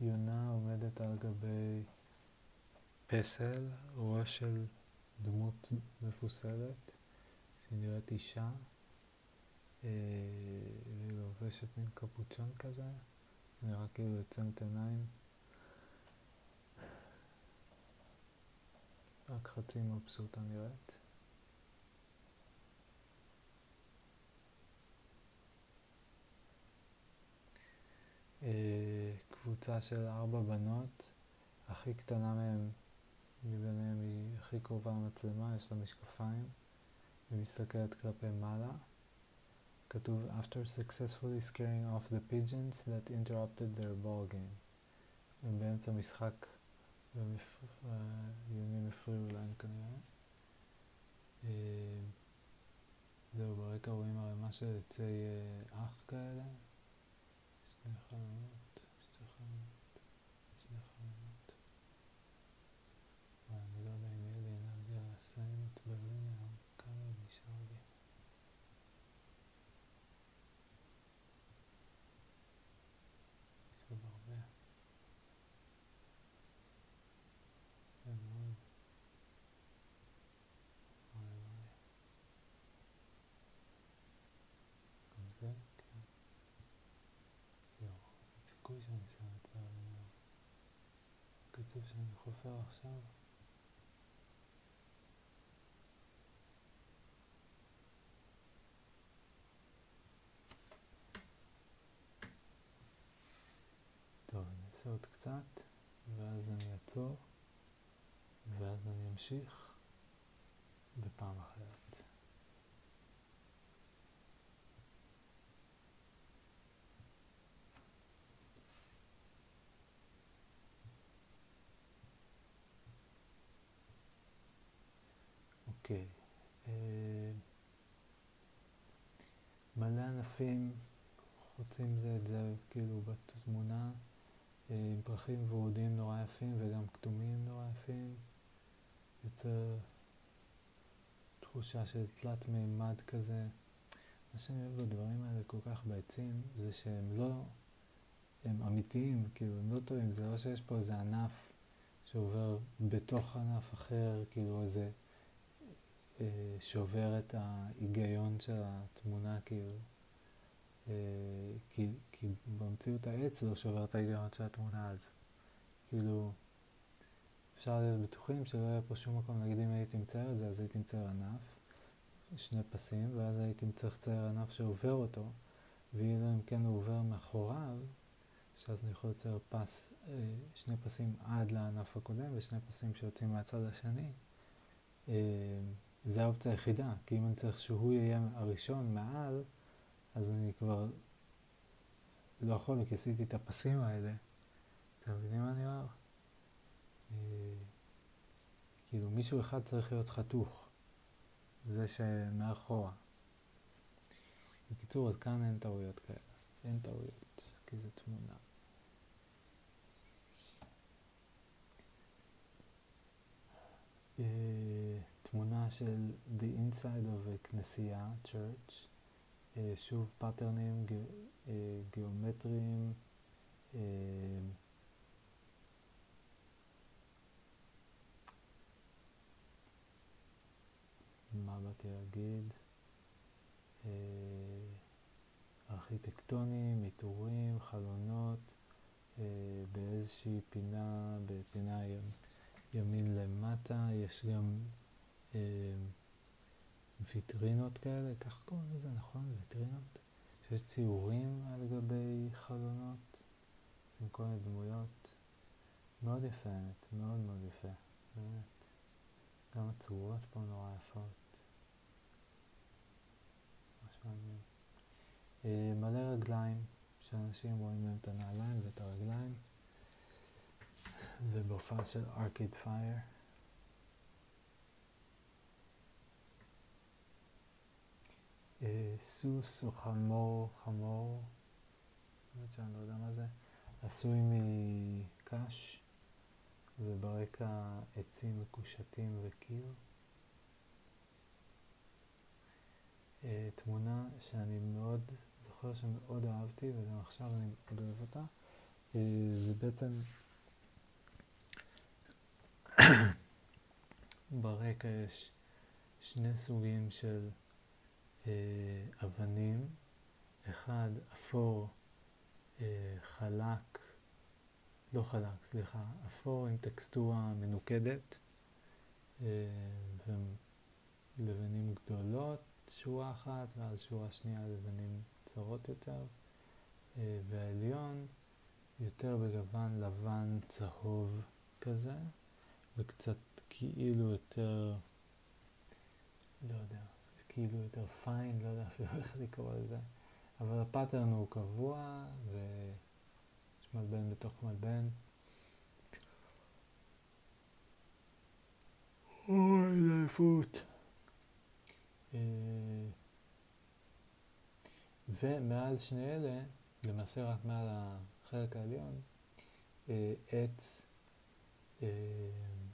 יונה עומדת על גבי פסל, ראש של דמות מפוסלת, שנראית אישה, והיא אה, לובשת מין קפוצ'ון כזה, נראה כאילו יוצאת עיניים. רק חצי מבסוטה נראית. אה, קבוצה של ארבע בנות, הכי קטנה מהן, מביניהן היא הכי קרובה למצלמה, יש לה משקפיים, היא מסתכלת כלפי מעלה, כתוב after successfully scaring off the pigeons that interrupted their ball game. באמצע משחק והיונים הפריעו להם כנראה. אה, זהו, ברקע רואים ערימה של עצי אה, אח כאלה. שני חלומות, שתי חלומות, שני חלומות. ואני לא יודע אם יהיה לי אנרגיה לסיים את ברלין היום, כמה עוד נשאר לי. יש עוד הרבה. כן, מאוד. וואי וואי. גם זה? כן. יואו, אין סיכוי שאני אסיים את. הקצב שאני חופר עכשיו. טוב, אני אעשה עוד קצת, ואז אני אעצור, ואז אני אמשיך בפעם אחרת. אוקיי, אה, ענפים חוצים זה את זה, כאילו בתמונה, אה, עם פרחים ורודים נורא יפים וגם כתומים נורא יפים. יוצר תחושה של תלת מימד כזה. מה שאני אוהב בדברים האלה כל כך בעצים, זה שהם לא, הם אמיתיים, כאילו הם לא טועים, זה לא שיש פה איזה ענף שעובר בתוך ענף אחר, כאילו איזה אה, שובר את ההיגיון של התמונה, כאילו. אה, כי, כי במציאות העץ לא שובר את ההיגיון של התמונה, אז כאילו אפשר להיות בטוחים שלא יהיה פה שום מקום, נגיד אם הייתי מצייר את זה, אז הייתי מצייר ענף, שני פסים, ואז הייתי צריך לצייר ענף שעובר אותו, ואילו אם כן הוא עובר מאחוריו, שאז אני יכול לצייר פס, אה, שני פסים עד לענף הקודם ושני פסים שיוצאים מהצד השני. אה, זה האופציה היחידה, כי אם אני צריך שהוא יהיה הראשון מעל, אז אני כבר לא יכול, כי עשיתי את הפסים האלה. אתם מבינים מה אני אומר? אה, כאילו מישהו אחד צריך להיות חתוך, זה שמאחורה. בקיצור, אז כאן אין טעויות כאלה. אין טעויות, כי זה תמונה. אה, תמונה של The Inside of a כנסייה, Church. אה, שוב פאטרנים גיאומטריים. מה באתי להגיד? ארכיטקטונים, עיטורים, חלונות, באיזושהי פינה, בפינה ימין למטה, יש גם ויטרינות כאלה, כך קוראים לזה, נכון? ויטרינות? שיש ציורים על גבי חלונות, עם כל מיני דמויות. מאוד יפה האמת, מאוד מאוד יפה, באמת. גם הצורות פה נורא יפות. ממש מעניין. אה, מלא רגליים, שאנשים רואים להם את הנעליים ואת הרגליים. זה בהופעה של ארקיד פייר. סוס או חמור, חמור, באמת שאני לא יודע מה זה, עשוי מקש, וברקע עצים מקושטים וקיר. אה, תמונה שאני מאוד, זוכר שמאוד אהבתי, וגם עכשיו אני מאוד אוהב אותה. אה, זה בעצם ברקע יש שני סוגים של אבנים, אחד אפור אה, חלק, לא חלק, סליחה, אפור עם טקסטורה מנוקדת, אה, ולבנים גדולות, שורה אחת, ואז שורה שנייה לבנים צרות יותר, אה, והעליון יותר בגוון לבן צהוב כזה, וקצת כאילו יותר, לא יודע, כאילו יותר פיין, לא יודע אפילו איך לקרוא לזה, אבל הפאטרן הוא קבוע ויש מלבן בתוך מלבן. אוי, איזה עייפות. אה, ומעל שני אלה, למעשה רק מעל החלק העליון, אה, עץ, אה,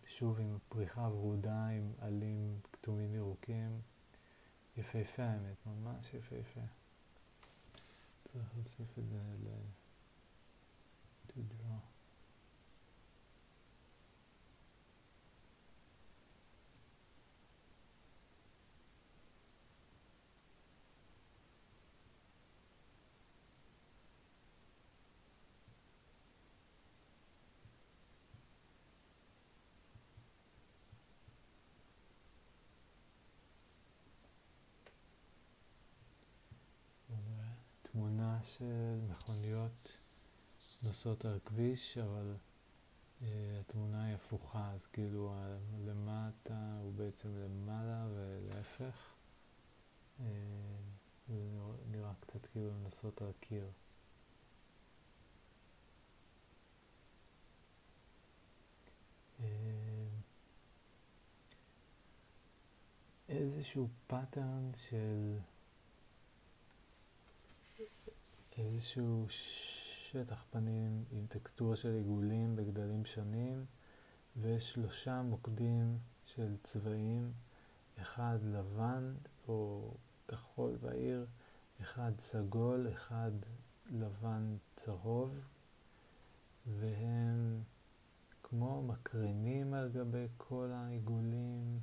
שוב עם פריחה ורודה, עם עלים כתומים ירוקים, יפהפה האמת, ממש יפהפה. צריך להוסיף את זה ל... to draw. של מכוניות נוסעות על כביש, אבל אה, התמונה היא הפוכה, אז כאילו למטה הוא בעצם למעלה ולהפך. אה, זה נראה קצת כאילו נוסעות על קיר. אה, איזשהו pattern של איזשהו שטח פנים עם טקסטורה של עיגולים בגדלים שונים ושלושה מוקדים של צבעים, אחד לבן או כחול בהיר, אחד סגול, אחד לבן צהוב, והם כמו מקרינים על גבי כל העיגולים,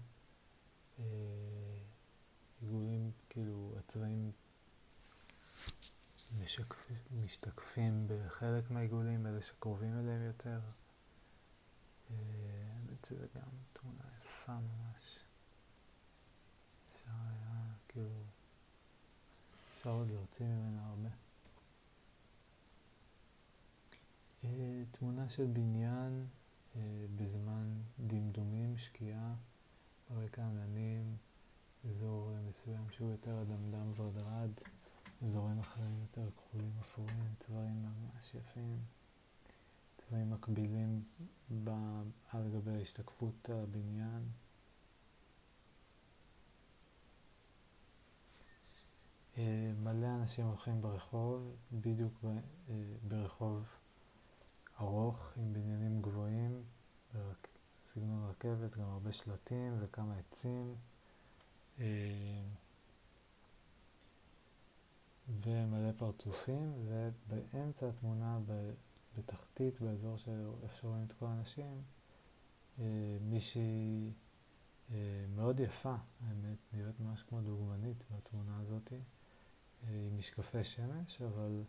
אה, עיגולים כאילו הצבעים משתקפים בחלק מהעיגולים, אלה שקרובים אליהם יותר. אה, האמת שזה גם תמונה יפה ממש. אפשר היה, כאילו, אפשר עוד להוציא ממנה הרבה. אה, תמונה של בניין אה, בזמן דמדומים, שקיעה, רקע עננים, אזור מסוים שהוא יותר אדמדם ורדרד. אזורים אחרים יותר כחולים אפורים, צבעים ממש יפים, צבעים מקבילים ב... על גבי השתקפות הבניין. אה, מלא אנשים הולכים ברחוב, בדיוק ב, אה, ברחוב ארוך עם בניינים גבוהים, ברק, סגנון רכבת, גם הרבה שלטים וכמה עצים. ומלא פרצופים, ובאמצע התמונה, בתחתית, באזור שאיפה רואים את כל האנשים, אה, מישהי אה, מאוד יפה, האמת, נראית ממש כמו דוגמנית בתמונה הזאת, אה, עם משקפי שמש, אבל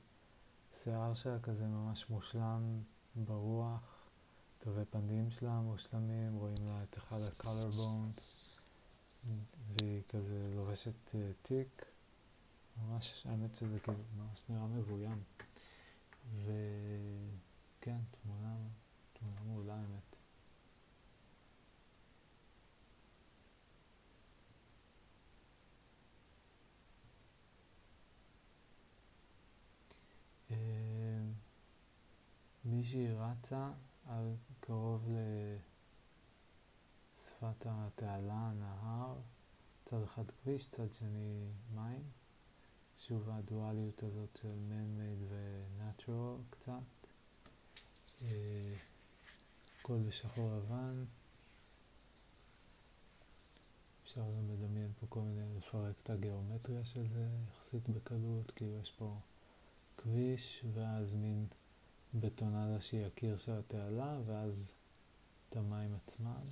שיער שלה כזה ממש מושלם ברוח, תווי פנים שלה מושלמים, רואים לה את אחד ה-color bones, והיא כזה לובשת תיק. ממש, האמת שזה כאילו ממש נראה מבוים. וכן, תמונה, תמונה מעולה האמת. אה, מישהי רצה על קרוב לשפת התעלה, הנהר, צד אחד כביש, צד שני מים. שוב הדואליות הזאת של man-made ו-natural קצת. אה, הכל בשחור לבן. אפשר גם לדמיין פה כל מיני, לפרק את הגיאומטריה של זה יחסית בקלות, כאילו יש פה כביש ואז מין בטונדה שהיא הקיר של התעלה ואז את המים עצמם.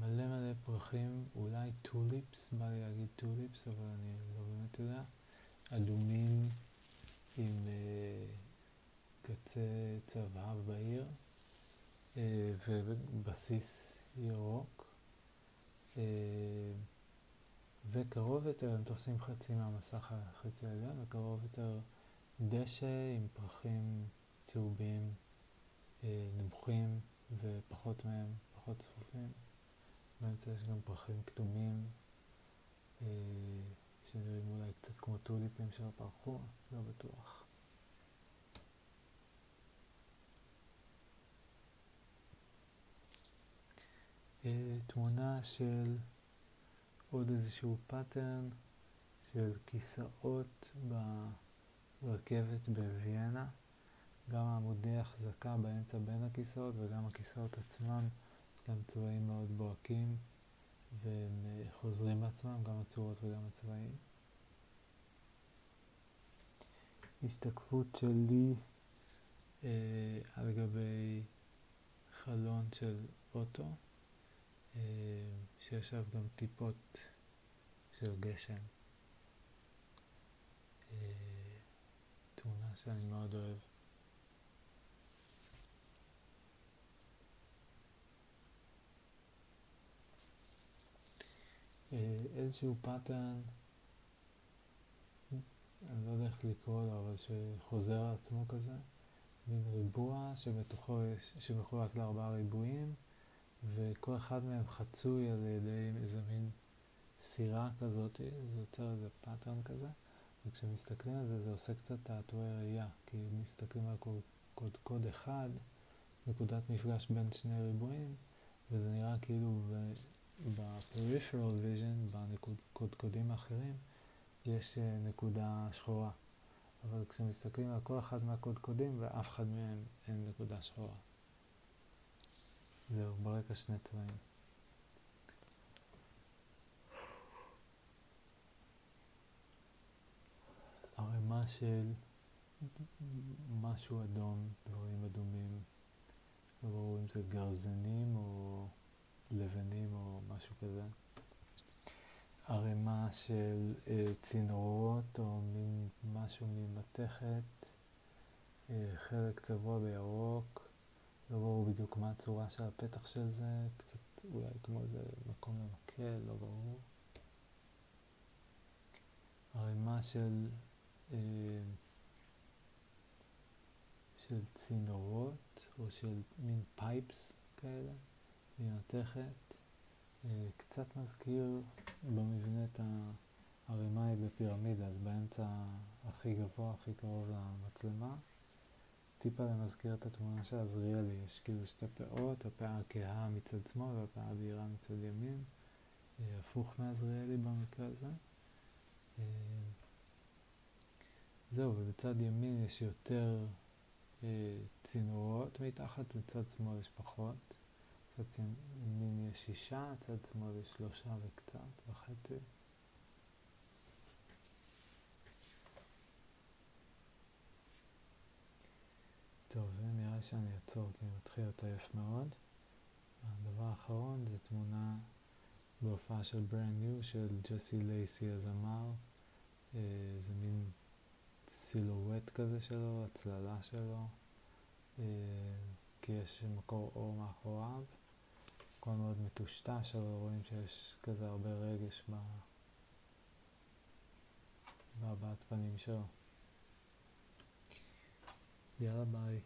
מלא מלא פרחים, אולי tulips, בא לי להגיד tulips, אבל אני לא באמת יודע, אדומים עם אה, קצה צהב בעיר uh, ובסיס ירוק. וקרוב יותר, הם תופסים חצי מהמסך החצי העליון, וקרוב יותר דשא עם פרחים צהובים אה, נמוכים ופחות מהם, פחות צפופים. באמצע יש גם פרחים כתומים אה, שנראים אולי קצת כמו טוליפים שלא פרחו, לא בטוח. אה, תמונה של עוד איזשהו פאטרן של כיסאות ברכבת בוויאנה. גם עמודי החזקה באמצע בין הכיסאות וגם הכיסאות עצמם להם צבעים מאוד בוהקים והם אה, חוזרים לעצמם, גם הצורות וגם הצבעים. השתקפות שלי אה, על גבי חלון של אוטו, אה, שיש עליו גם טיפות של גשם. אה, תמונה שאני מאוד אוהב. איזשהו pattern, אני לא יודע איך לקרוא לו, אבל שחוזר על עצמו כזה, מין ריבוע שבתוכו יש, שמחולק לארבעה ריבועים, וכל אחד מהם חצוי על ידי איזה מין סירה כזאת, זה יוצר איזה pattern כזה, וכשמסתכלים על זה, זה עושה קצת תעתועי ראייה, כי מסתכלים על קוד, קוד, קוד אחד, נקודת מפגש בין שני ריבועים, וזה נראה כאילו ב-peripheral vision, בקודקודים האחרים, יש אה, נקודה שחורה. אבל כשמסתכלים על כל אחד מהקודקודים, ואף אחד מהם אין נקודה שחורה. זהו, ברקע שני צבעים. ערימה של משהו אדום, דברים אדומים, לא ברור אם זה גרזנים או לבנים או משהו כזה. ערימה של אה, צינורות או מין משהו ממתכת, אה, חלק צבוע בירוק, לא ברור בדיוק מה הצורה של הפתח של זה, קצת אולי כמו איזה מקום למקל, לא ברור. ערימה של, אה, של צינורות או של מין פייפס כאלה. ממתכת, אה, קצת מזכיר במבנה את הערימה היא בפירמידה, אז באמצע הכי גבוה, הכי קרוב למצלמה. טיפה למזכיר את התמונה של עזריאלי, יש כאילו שתי פאות, הפאה הכהה מצד שמאל והפאה הבהירה מצד ימין, אה, הפוך מעזריאלי במקרה הזה. אה, זהו, ובצד ימין יש יותר צינורות מתחת, בצד שמאל יש פחות. צד ימין יש שישה, צד שמאל יש שלושה וקצת, וחצי. טוב, נראה שאני אעצור כי אני מתחיל להיות עייף מאוד. הדבר האחרון זה תמונה בהופעה של Brand New של ג'סי לייסי הזמר. אה, זה מין סילואט כזה שלו, הצללה שלו, אה, כי יש מקור אור מאחוריו. הכל מאוד מטושטש, אבל רואים שיש כזה הרבה רגש בהבעת פנים שלו. יאללה ביי.